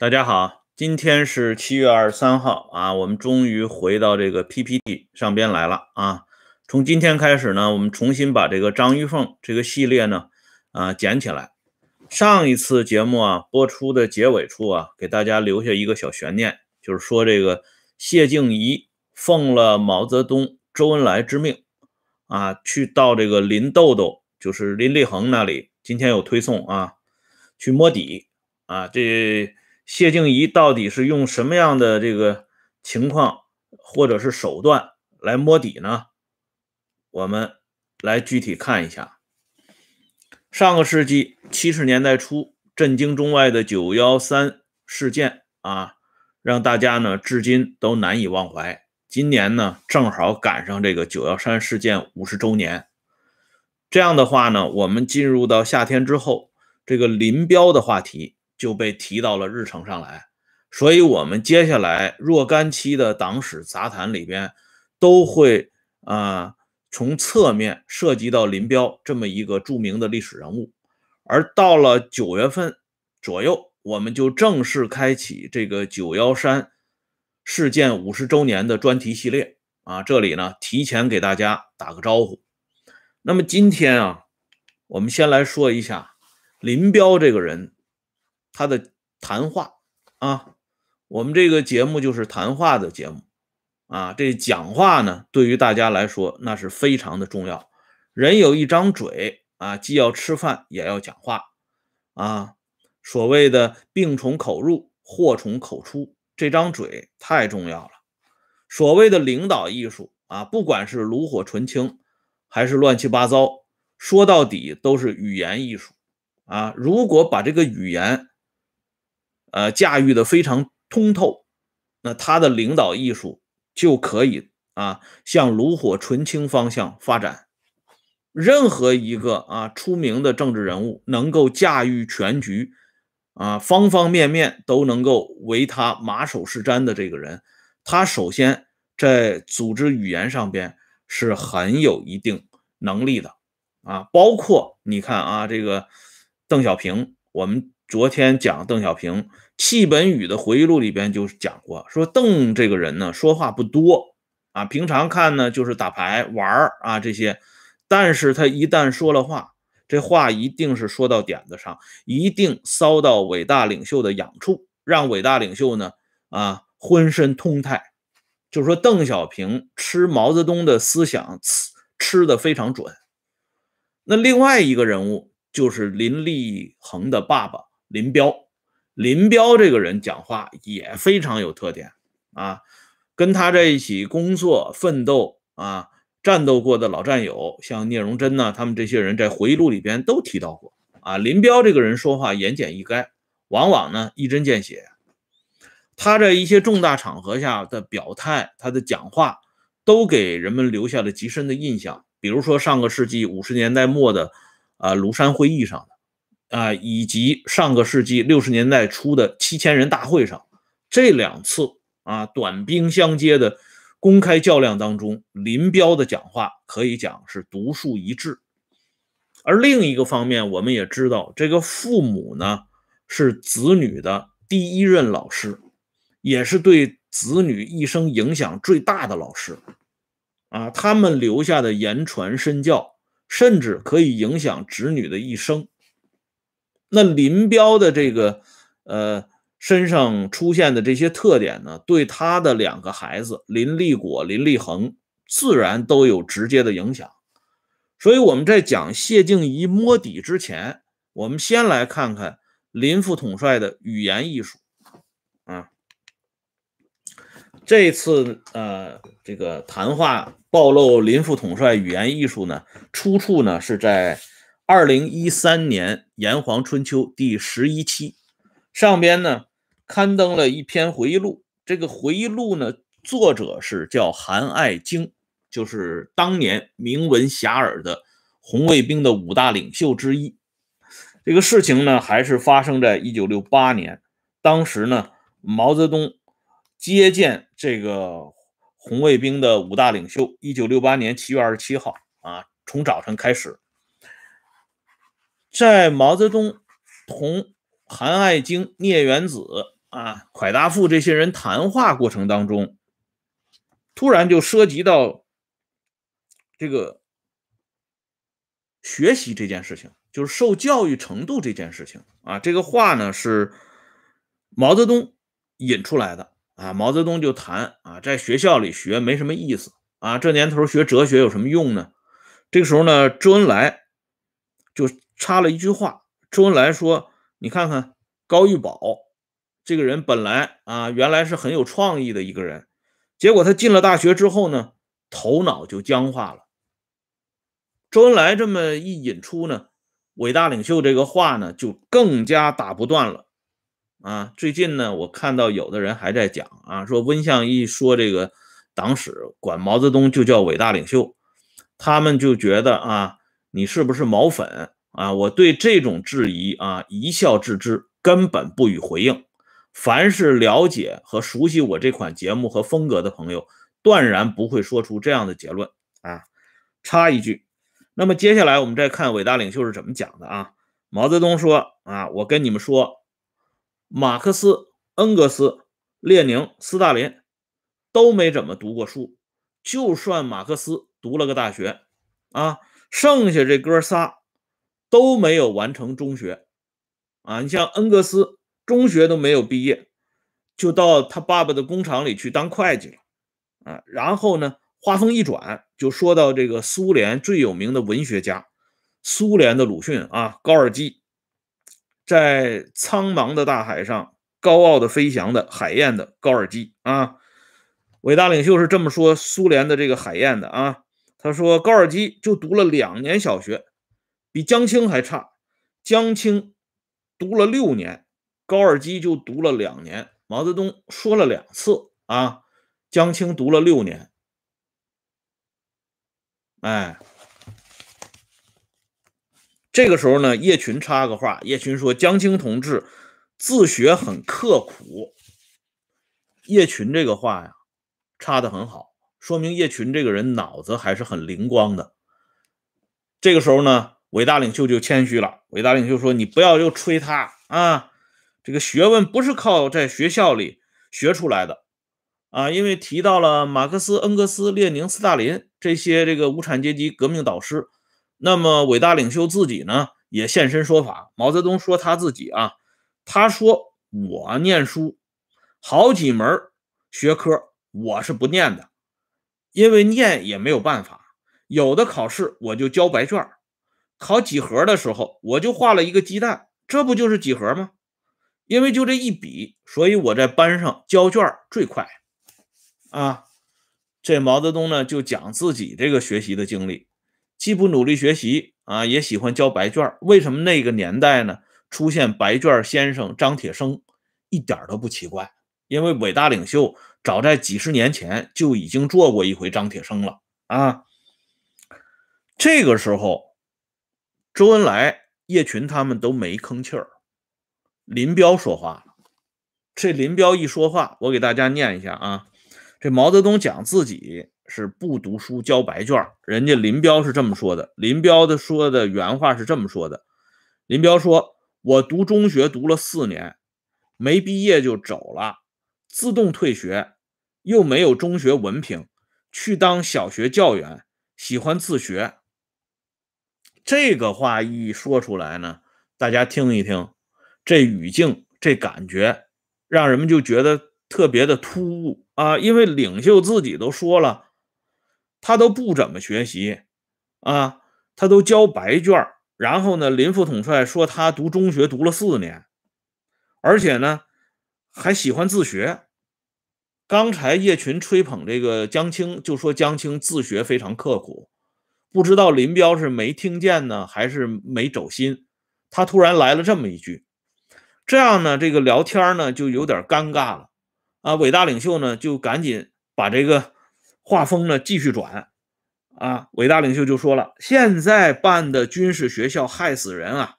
大家好，今天是七月二十三号啊，我们终于回到这个 PPT 上边来了啊。从今天开始呢，我们重新把这个张玉凤这个系列呢啊捡起来。上一次节目啊播出的结尾处啊，给大家留下一个小悬念，就是说这个谢静怡奉了毛泽东、周恩来之命啊，去到这个林豆豆，就是林立恒那里，今天有推送啊，去摸底啊，这。谢静怡到底是用什么样的这个情况或者是手段来摸底呢？我们来具体看一下。上个世纪七十年代初，震惊中外的九幺三事件啊，让大家呢至今都难以忘怀。今年呢，正好赶上这个九幺三事件五十周年。这样的话呢，我们进入到夏天之后，这个林彪的话题。就被提到了日程上来，所以，我们接下来若干期的党史杂谈里边，都会啊从侧面涉及到林彪这么一个著名的历史人物。而到了九月份左右，我们就正式开启这个九幺三事件五十周年的专题系列啊。这里呢，提前给大家打个招呼。那么今天啊，我们先来说一下林彪这个人。他的谈话啊，我们这个节目就是谈话的节目啊。这讲话呢，对于大家来说那是非常的重要。人有一张嘴啊，既要吃饭也要讲话啊。所谓的病从口入，祸从口出，这张嘴太重要了。所谓的领导艺术啊，不管是炉火纯青还是乱七八糟，说到底都是语言艺术啊。如果把这个语言，呃，驾驭的非常通透，那他的领导艺术就可以啊向炉火纯青方向发展。任何一个啊出名的政治人物能够驾驭全局，啊方方面面都能够为他马首是瞻的这个人，他首先在组织语言上边是很有一定能力的啊。包括你看啊，这个邓小平，我们。昨天讲邓小平戚本禹的回忆录里边就讲过，说邓这个人呢说话不多啊，平常看呢就是打牌玩啊这些，但是他一旦说了话，这话一定是说到点子上，一定骚到伟大领袖的痒处，让伟大领袖呢啊浑身通泰。就是说邓小平吃毛泽东的思想吃吃的非常准。那另外一个人物就是林立恒的爸爸。林彪，林彪这个人讲话也非常有特点啊，跟他在一起工作奋斗啊，战斗过的老战友，像聂荣臻呢，他们这些人在回忆录里边都提到过啊。林彪这个人说话言简意赅，往往呢一针见血。他在一些重大场合下的表态，他的讲话都给人们留下了极深的印象。比如说上个世纪五十年代末的啊庐山会议上的。啊，以及上个世纪六十年代初的七千人大会上，这两次啊短兵相接的公开较量当中，林彪的讲话可以讲是独树一帜。而另一个方面，我们也知道，这个父母呢是子女的第一任老师，也是对子女一生影响最大的老师啊，他们留下的言传身教，甚至可以影响子女的一生。那林彪的这个呃身上出现的这些特点呢，对他的两个孩子林立果、林立恒自然都有直接的影响。所以我们在讲谢静怡摸底之前，我们先来看看林副统帅的语言艺术啊。这次呃这个谈话暴露林副统帅语言艺术呢，出处呢是在。二零一三年《炎黄春秋》第十一期上边呢刊登了一篇回忆录，这个回忆录呢作者是叫韩爱京，就是当年名闻遐迩的红卫兵的五大领袖之一。这个事情呢还是发生在一九六八年，当时呢毛泽东接见这个红卫兵的五大领袖。一九六八年七月二十七号啊，从早晨开始。在毛泽东同韩爱京、聂元子啊、蒯大富这些人谈话过程当中，突然就涉及到这个学习这件事情，就是受教育程度这件事情啊。这个话呢是毛泽东引出来的啊。毛泽东就谈啊，在学校里学没什么意思啊，这年头学哲学有什么用呢？这个时候呢，周恩来就插了一句话。周恩来说：“你看看高玉宝这个人，本来啊，原来是很有创意的一个人，结果他进了大学之后呢，头脑就僵化了。”周恩来这么一引出呢，伟大领袖这个话呢，就更加打不断了。啊，最近呢，我看到有的人还在讲啊，说温相一说这个党史管毛泽东就叫伟大领袖，他们就觉得啊，你是不是毛粉？啊，我对这种质疑啊一笑置之，根本不予回应。凡是了解和熟悉我这款节目和风格的朋友，断然不会说出这样的结论啊。插一句，那么接下来我们再看伟大领袖是怎么讲的啊？毛泽东说啊，我跟你们说，马克思、恩格斯、列宁、斯大林都没怎么读过书，就算马克思读了个大学啊，剩下这哥仨。都没有完成中学，啊，你像恩格斯中学都没有毕业，就到他爸爸的工厂里去当会计了，啊，然后呢，话锋一转，就说到这个苏联最有名的文学家，苏联的鲁迅啊，高尔基，在苍茫的大海上高傲的飞翔的海燕的高尔基啊，伟大领袖是这么说苏联的这个海燕的啊，他说高尔基就读了两年小学。比江青还差，江青读了六年，高尔基就读了两年。毛泽东说了两次啊，江青读了六年。哎，这个时候呢，叶群插个话，叶群说江青同志自学很刻苦。叶群这个话呀，插的很好，说明叶群这个人脑子还是很灵光的。这个时候呢。伟大领袖就谦虚了。伟大领袖说：“你不要又吹他啊，这个学问不是靠在学校里学出来的啊，因为提到了马克思、恩格斯、列宁、斯大林这些这个无产阶级革命导师。那么伟大领袖自己呢，也现身说法。毛泽东说他自己啊，他说我念书好几门学科我是不念的，因为念也没有办法，有的考试我就交白卷。”考几何的时候，我就画了一个鸡蛋，这不就是几何吗？因为就这一笔，所以我在班上交卷最快啊。这毛泽东呢，就讲自己这个学习的经历，既不努力学习啊，也喜欢交白卷。为什么那个年代呢出现白卷先生张铁生，一点都不奇怪，因为伟大领袖早在几十年前就已经做过一回张铁生了啊。这个时候。周恩来、叶群他们都没吭气儿。林彪说话了。这林彪一说话，我给大家念一下啊。这毛泽东讲自己是不读书交白卷，人家林彪是这么说的。林彪的说的原话是这么说的：林彪说，我读中学读了四年，没毕业就走了，自动退学，又没有中学文凭，去当小学教员，喜欢自学。这个话一说出来呢，大家听一听，这语境、这感觉，让人们就觉得特别的突兀啊！因为领袖自己都说了，他都不怎么学习啊，他都交白卷然后呢，林副统帅说他读中学读了四年，而且呢，还喜欢自学。刚才叶群吹捧这个江青，就说江青自学非常刻苦。不知道林彪是没听见呢，还是没走心？他突然来了这么一句，这样呢，这个聊天呢就有点尴尬了啊。伟大领袖呢就赶紧把这个画风呢继续转啊。伟大领袖就说了：“现在办的军事学校害死人啊！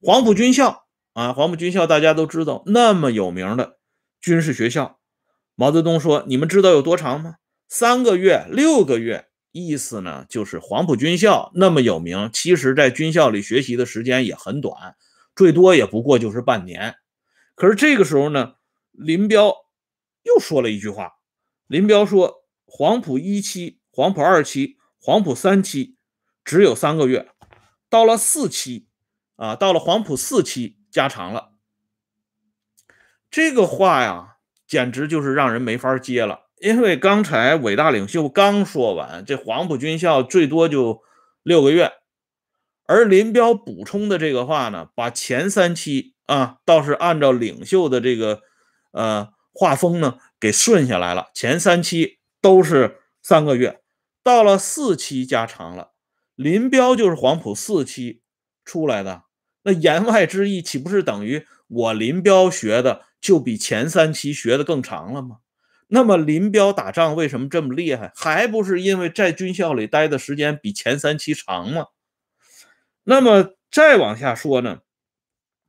黄埔军校啊，黄埔军校大家都知道，那么有名的军事学校。”毛泽东说：“你们知道有多长吗？三个月、六个月。”意思呢，就是黄埔军校那么有名，其实，在军校里学习的时间也很短，最多也不过就是半年。可是这个时候呢，林彪又说了一句话，林彪说：“黄埔一期、黄埔二期、黄埔三期只有三个月，到了四期，啊，到了黄埔四期加长了。”这个话呀，简直就是让人没法接了。因为刚才伟大领袖刚说完，这黄埔军校最多就六个月，而林彪补充的这个话呢，把前三期啊，倒是按照领袖的这个呃画风呢给顺下来了。前三期都是三个月，到了四期加长了。林彪就是黄埔四期出来的，那言外之意岂不是等于我林彪学的就比前三期学的更长了吗？那么林彪打仗为什么这么厉害？还不是因为在军校里待的时间比前三期长吗？那么再往下说呢，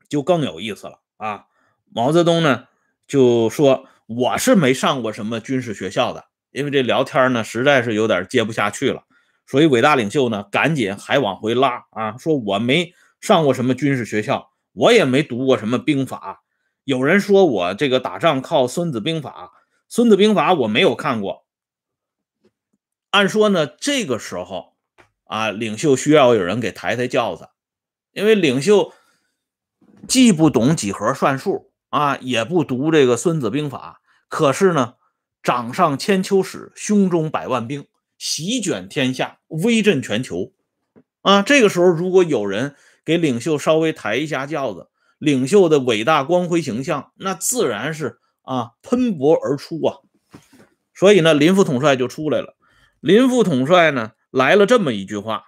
就更有意思了啊！毛泽东呢就说：“我是没上过什么军事学校的，因为这聊天呢实在是有点接不下去了。”所以伟大领袖呢赶紧还往回拉啊，说我没上过什么军事学校，我也没读过什么兵法。有人说我这个打仗靠《孙子兵法》。《孙子兵法》我没有看过。按说呢，这个时候啊，领袖需要有人给抬抬轿子，因为领袖既不懂几何算术啊，也不读这个《孙子兵法》，可是呢，掌上千秋史，胸中百万兵，席卷天下，威震全球啊。这个时候，如果有人给领袖稍微抬一下轿子，领袖的伟大光辉形象，那自然是。啊，喷薄而出啊！所以呢，林副统帅就出来了。林副统帅呢，来了这么一句话：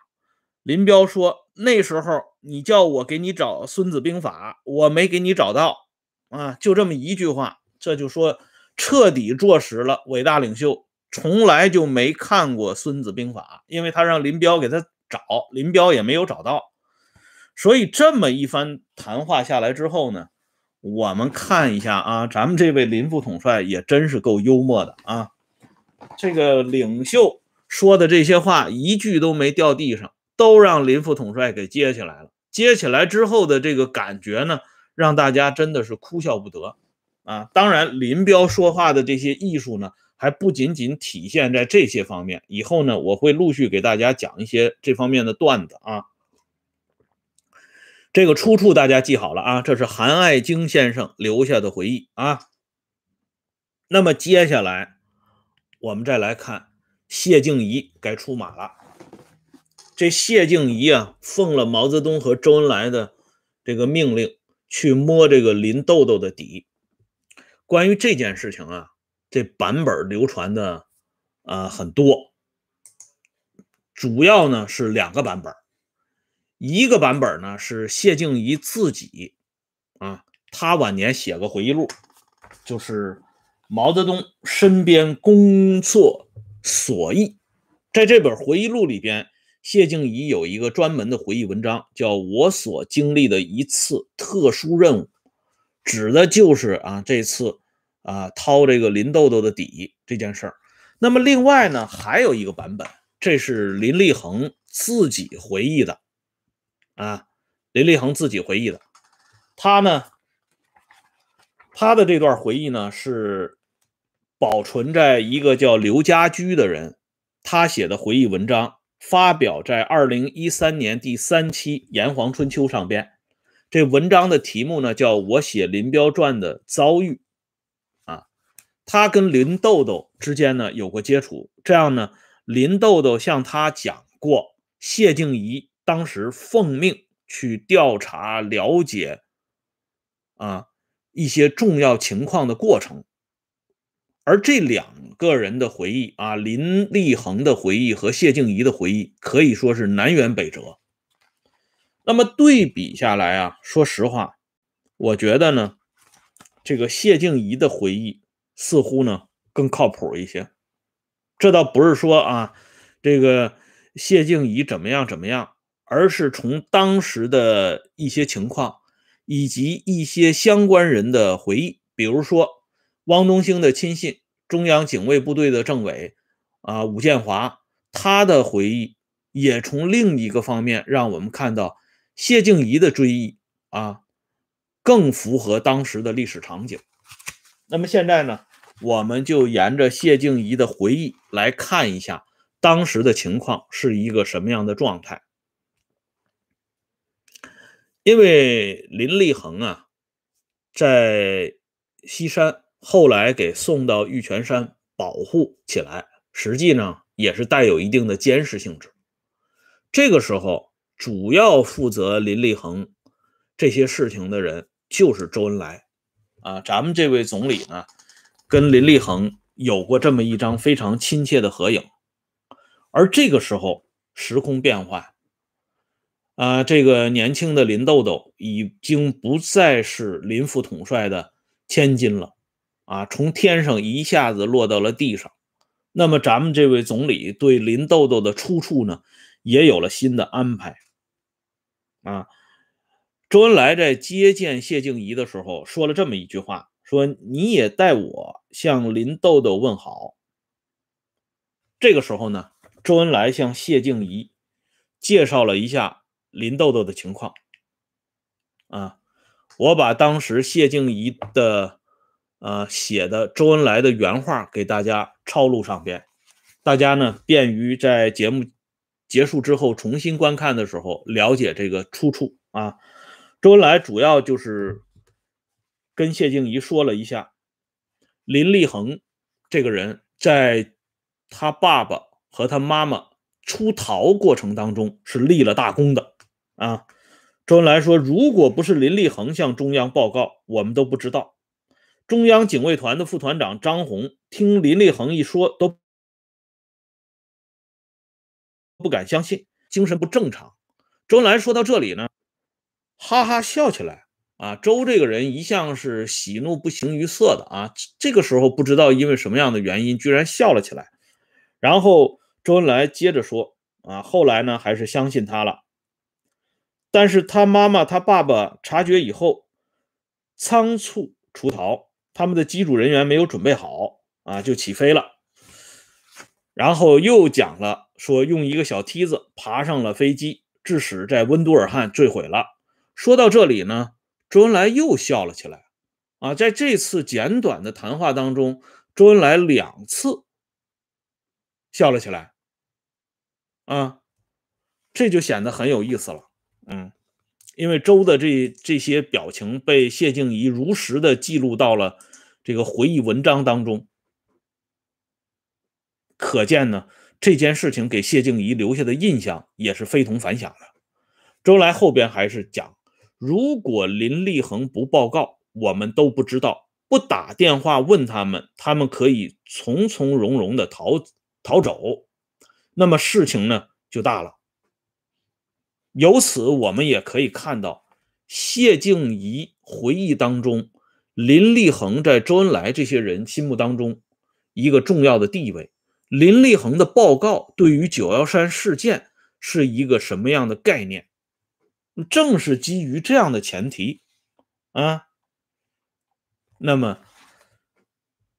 林彪说，那时候你叫我给你找《孙子兵法》，我没给你找到啊，就这么一句话，这就说彻底坐实了伟大领袖从来就没看过《孙子兵法》，因为他让林彪给他找，林彪也没有找到。所以这么一番谈话下来之后呢？我们看一下啊，咱们这位林副统帅也真是够幽默的啊！这个领袖说的这些话一句都没掉地上，都让林副统帅给接起来了。接起来之后的这个感觉呢，让大家真的是哭笑不得啊！当然，林彪说话的这些艺术呢，还不仅仅体现在这些方面。以后呢，我会陆续给大家讲一些这方面的段子啊。这个出处大家记好了啊，这是韩爱京先生留下的回忆啊。那么接下来我们再来看谢静怡该出马了。这谢静怡啊，奉了毛泽东和周恩来的这个命令，去摸这个林豆豆的底。关于这件事情啊，这版本流传的啊很多，主要呢是两个版本。一个版本呢是谢静怡自己啊，他晚年写个回忆录，就是毛泽东身边工作所忆。在这本回忆录里边，谢静怡有一个专门的回忆文章，叫《我所经历的一次特殊任务》，指的就是啊这次啊掏这个林豆豆的底这件事儿。那么另外呢还有一个版本，这是林立恒自己回忆的。啊，林立恒自己回忆的，他呢，他的这段回忆呢是保存在一个叫刘家驹的人他写的回忆文章，发表在二零一三年第三期《炎黄春秋》上边。这文章的题目呢叫《我写林彪传的遭遇》啊，他跟林豆豆之间呢有过接触，这样呢，林豆豆向他讲过谢静怡。当时奉命去调查了解啊一些重要情况的过程，而这两个人的回忆啊，林立恒的回忆和谢静怡的回忆可以说是南辕北辙。那么对比下来啊，说实话，我觉得呢，这个谢静怡的回忆似乎呢更靠谱一些。这倒不是说啊，这个谢静怡怎么样怎么样。而是从当时的一些情况，以及一些相关人的回忆，比如说汪东兴的亲信、中央警卫部队的政委啊武建华，他的回忆也从另一个方面让我们看到谢静怡的追忆啊更符合当时的历史场景。那么现在呢，我们就沿着谢静怡的回忆来看一下当时的情况是一个什么样的状态。因为林立恒啊，在西山后来给送到玉泉山保护起来，实际呢也是带有一定的监视性质。这个时候，主要负责林立恒这些事情的人就是周恩来啊。咱们这位总理呢，跟林立恒有过这么一张非常亲切的合影。而这个时候，时空变换。啊，这个年轻的林豆豆已经不再是林副统帅的千金了，啊，从天上一下子落到了地上。那么，咱们这位总理对林豆豆的出处呢，也有了新的安排。啊，周恩来在接见谢静怡的时候说了这么一句话：“说你也代我向林豆豆问好。”这个时候呢，周恩来向谢静怡介绍了一下。林豆豆的情况啊，我把当时谢静怡的呃写的周恩来的原话给大家抄录上边，大家呢便于在节目结束之后重新观看的时候了解这个出处啊。周恩来主要就是跟谢静怡说了一下，林立恒这个人在他爸爸和他妈妈出逃过程当中是立了大功的。啊，周恩来说：“如果不是林立恒向中央报告，我们都不知道。”中央警卫团的副团长张宏听林立恒一说，都不敢相信，精神不正常。周恩来说到这里呢，哈哈笑起来。啊，周这个人一向是喜怒不形于色的啊，这个时候不知道因为什么样的原因，居然笑了起来。然后周恩来接着说：“啊，后来呢，还是相信他了。”但是他妈妈、他爸爸察觉以后，仓促出逃，他们的机组人员没有准备好啊，就起飞了。然后又讲了说，用一个小梯子爬上了飞机，致使在温都尔汗坠毁了。说到这里呢，周恩来又笑了起来。啊，在这次简短的谈话当中，周恩来两次笑了起来。啊，这就显得很有意思了。嗯，因为周的这这些表情被谢静怡如实的记录到了这个回忆文章当中，可见呢这件事情给谢静怡留下的印象也是非同凡响的。周来后边还是讲，如果林立恒不报告，我们都不知道；不打电话问他们，他们可以从从容容的逃逃走，那么事情呢就大了。由此，我们也可以看到谢静怡回忆当中，林立恒在周恩来这些人心目当中一个重要的地位。林立恒的报告对于九幺三事件是一个什么样的概念？正是基于这样的前提啊，那么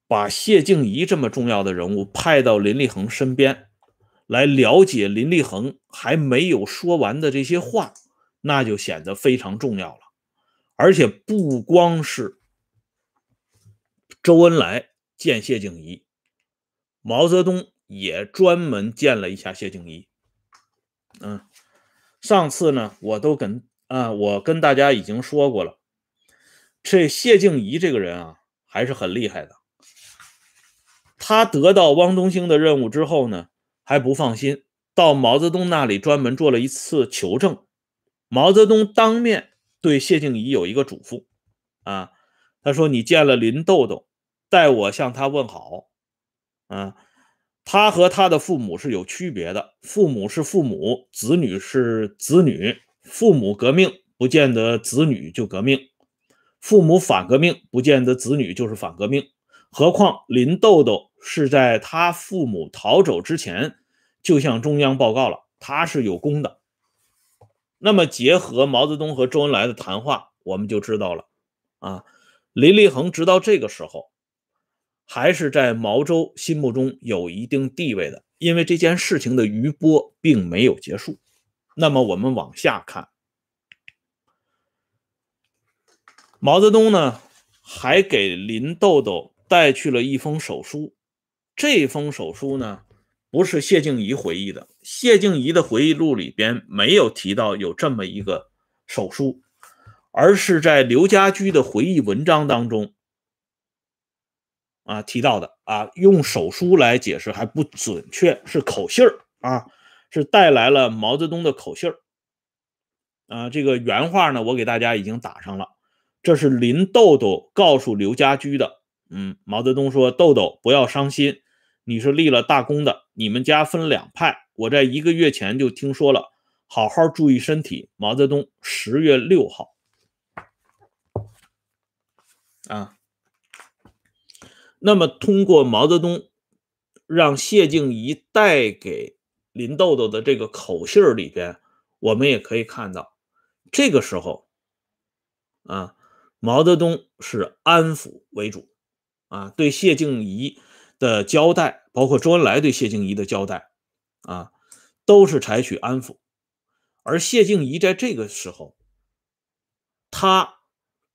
把谢静怡这么重要的人物派到林立恒身边。来了解林立恒还没有说完的这些话，那就显得非常重要了。而且不光是周恩来见谢静怡，毛泽东也专门见了一下谢静怡。嗯，上次呢，我都跟啊，我跟大家已经说过了，这谢静怡这个人啊，还是很厉害的。他得到汪东兴的任务之后呢？还不放心，到毛泽东那里专门做了一次求证。毛泽东当面对谢静怡有一个嘱咐，啊，他说：“你见了林豆豆，代我向他问好。啊，他和他的父母是有区别的，父母是父母，子女是子女。父母革命不见得子女就革命，父母反革命不见得子女就是反革命。何况林豆豆。”是在他父母逃走之前就向中央报告了，他是有功的。那么结合毛泽东和周恩来的谈话，我们就知道了啊，林立恒直到这个时候还是在毛周心目中有一定地位的，因为这件事情的余波并没有结束。那么我们往下看，毛泽东呢还给林豆豆带去了一封手书。这封手书呢，不是谢静怡回忆的，谢静怡的回忆录里边没有提到有这么一个手书，而是在刘家驹的回忆文章当中啊提到的啊，用手书来解释还不准确，是口信儿啊，是带来了毛泽东的口信儿啊。这个原话呢，我给大家已经打上了，这是林豆豆告诉刘家驹的。嗯，毛泽东说：“豆豆不要伤心。”你是立了大功的，你们家分两派。我在一个月前就听说了，好好注意身体。毛泽东十月六号啊。那么通过毛泽东让谢静怡带给林豆豆的这个口信里边，我们也可以看到，这个时候啊，毛泽东是安抚为主啊，对谢静怡。的交代，包括周恩来对谢静怡的交代，啊，都是采取安抚。而谢静怡在这个时候，他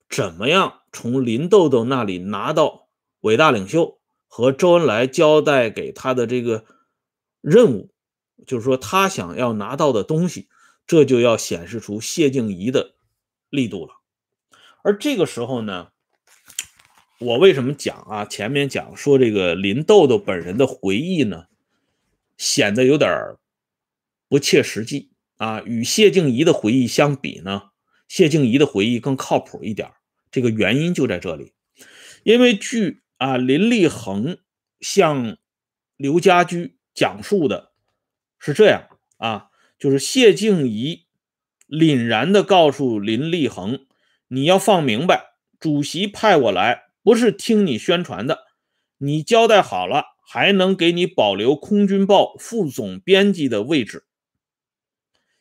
怎么样从林豆豆那里拿到伟大领袖和周恩来交代给他的这个任务，就是说他想要拿到的东西，这就要显示出谢静怡的力度了。而这个时候呢？我为什么讲啊？前面讲说这个林豆豆本人的回忆呢，显得有点不切实际啊。与谢静怡的回忆相比呢，谢静怡的回忆更靠谱一点。这个原因就在这里，因为据啊林立恒向刘家驹讲述的是这样啊，就是谢静怡凛然地告诉林立恒：“你要放明白，主席派我来。”不是听你宣传的，你交代好了，还能给你保留《空军报》副总编辑的位置。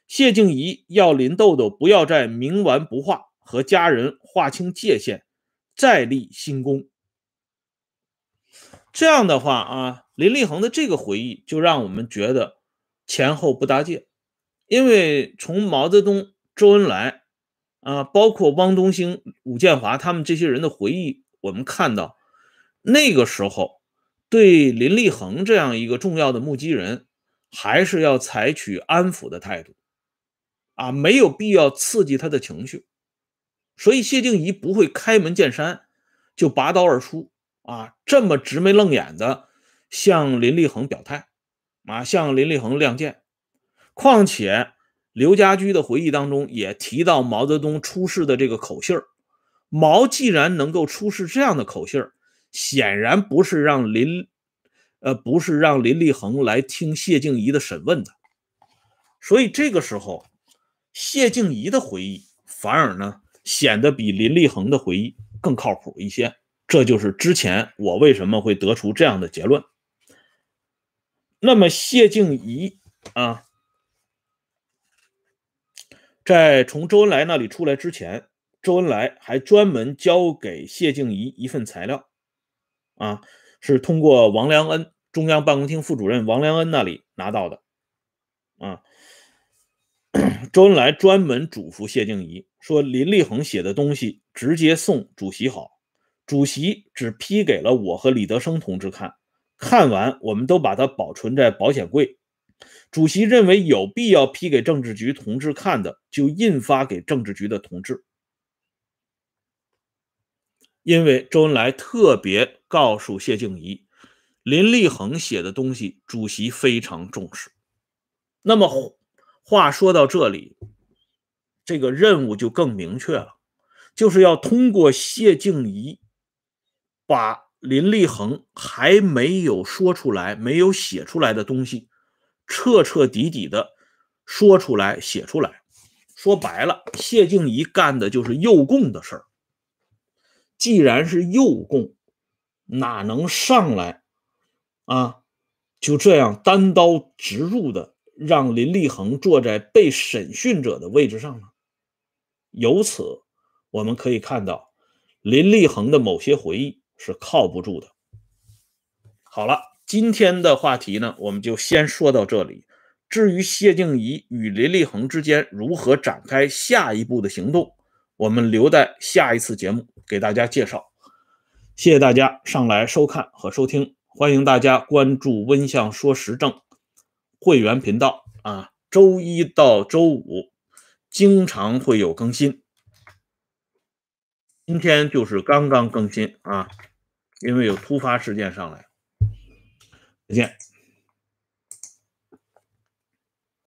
谢静怡要林豆豆不要再冥顽不化，和家人划清界限，再立新功。这样的话啊，林立恒的这个回忆就让我们觉得前后不搭界，因为从毛泽东、周恩来啊，包括汪东兴、武建华他们这些人的回忆。我们看到，那个时候对林立恒这样一个重要的目击人，还是要采取安抚的态度，啊，没有必要刺激他的情绪，所以谢静怡不会开门见山就拔刀而出，啊，这么直眉愣眼的向林立恒表态，啊，向林立恒亮剑。况且刘家驹的回忆当中也提到毛泽东出事的这个口信儿。毛既然能够出示这样的口信，显然不是让林，呃，不是让林立恒来听谢静怡的审问的。所以这个时候，谢静怡的回忆反而呢显得比林立恒的回忆更靠谱一些。这就是之前我为什么会得出这样的结论。那么谢静怡啊，在从周恩来那里出来之前。周恩来还专门交给谢静怡一份材料，啊，是通过王良恩中央办公厅副主任王良恩那里拿到的，啊，周恩来专门嘱咐谢静怡说：“林立恒写的东西直接送主席好，主席只批给了我和李德生同志看，看完我们都把它保存在保险柜。主席认为有必要批给政治局同志看的，就印发给政治局的同志。”因为周恩来特别告诉谢静怡，林立恒写的东西，主席非常重视。那么话说到这里，这个任务就更明确了，就是要通过谢静怡，把林立恒还没有说出来、没有写出来的东西，彻彻底底的说出来、写出来。说白了，谢静怡干的就是诱供的事儿。既然是诱供，哪能上来啊？就这样单刀直入的让林立恒坐在被审讯者的位置上呢？由此我们可以看到，林立恒的某些回忆是靠不住的。好了，今天的话题呢，我们就先说到这里。至于谢静怡与林立恒之间如何展开下一步的行动，我们留待下一次节目。给大家介绍。谢谢大家上来收看和收听，欢迎大家关注温相说时政会员频道啊，周一到周五经常会有更新。今天就是刚刚更新啊，因为有突发事件上来。再见。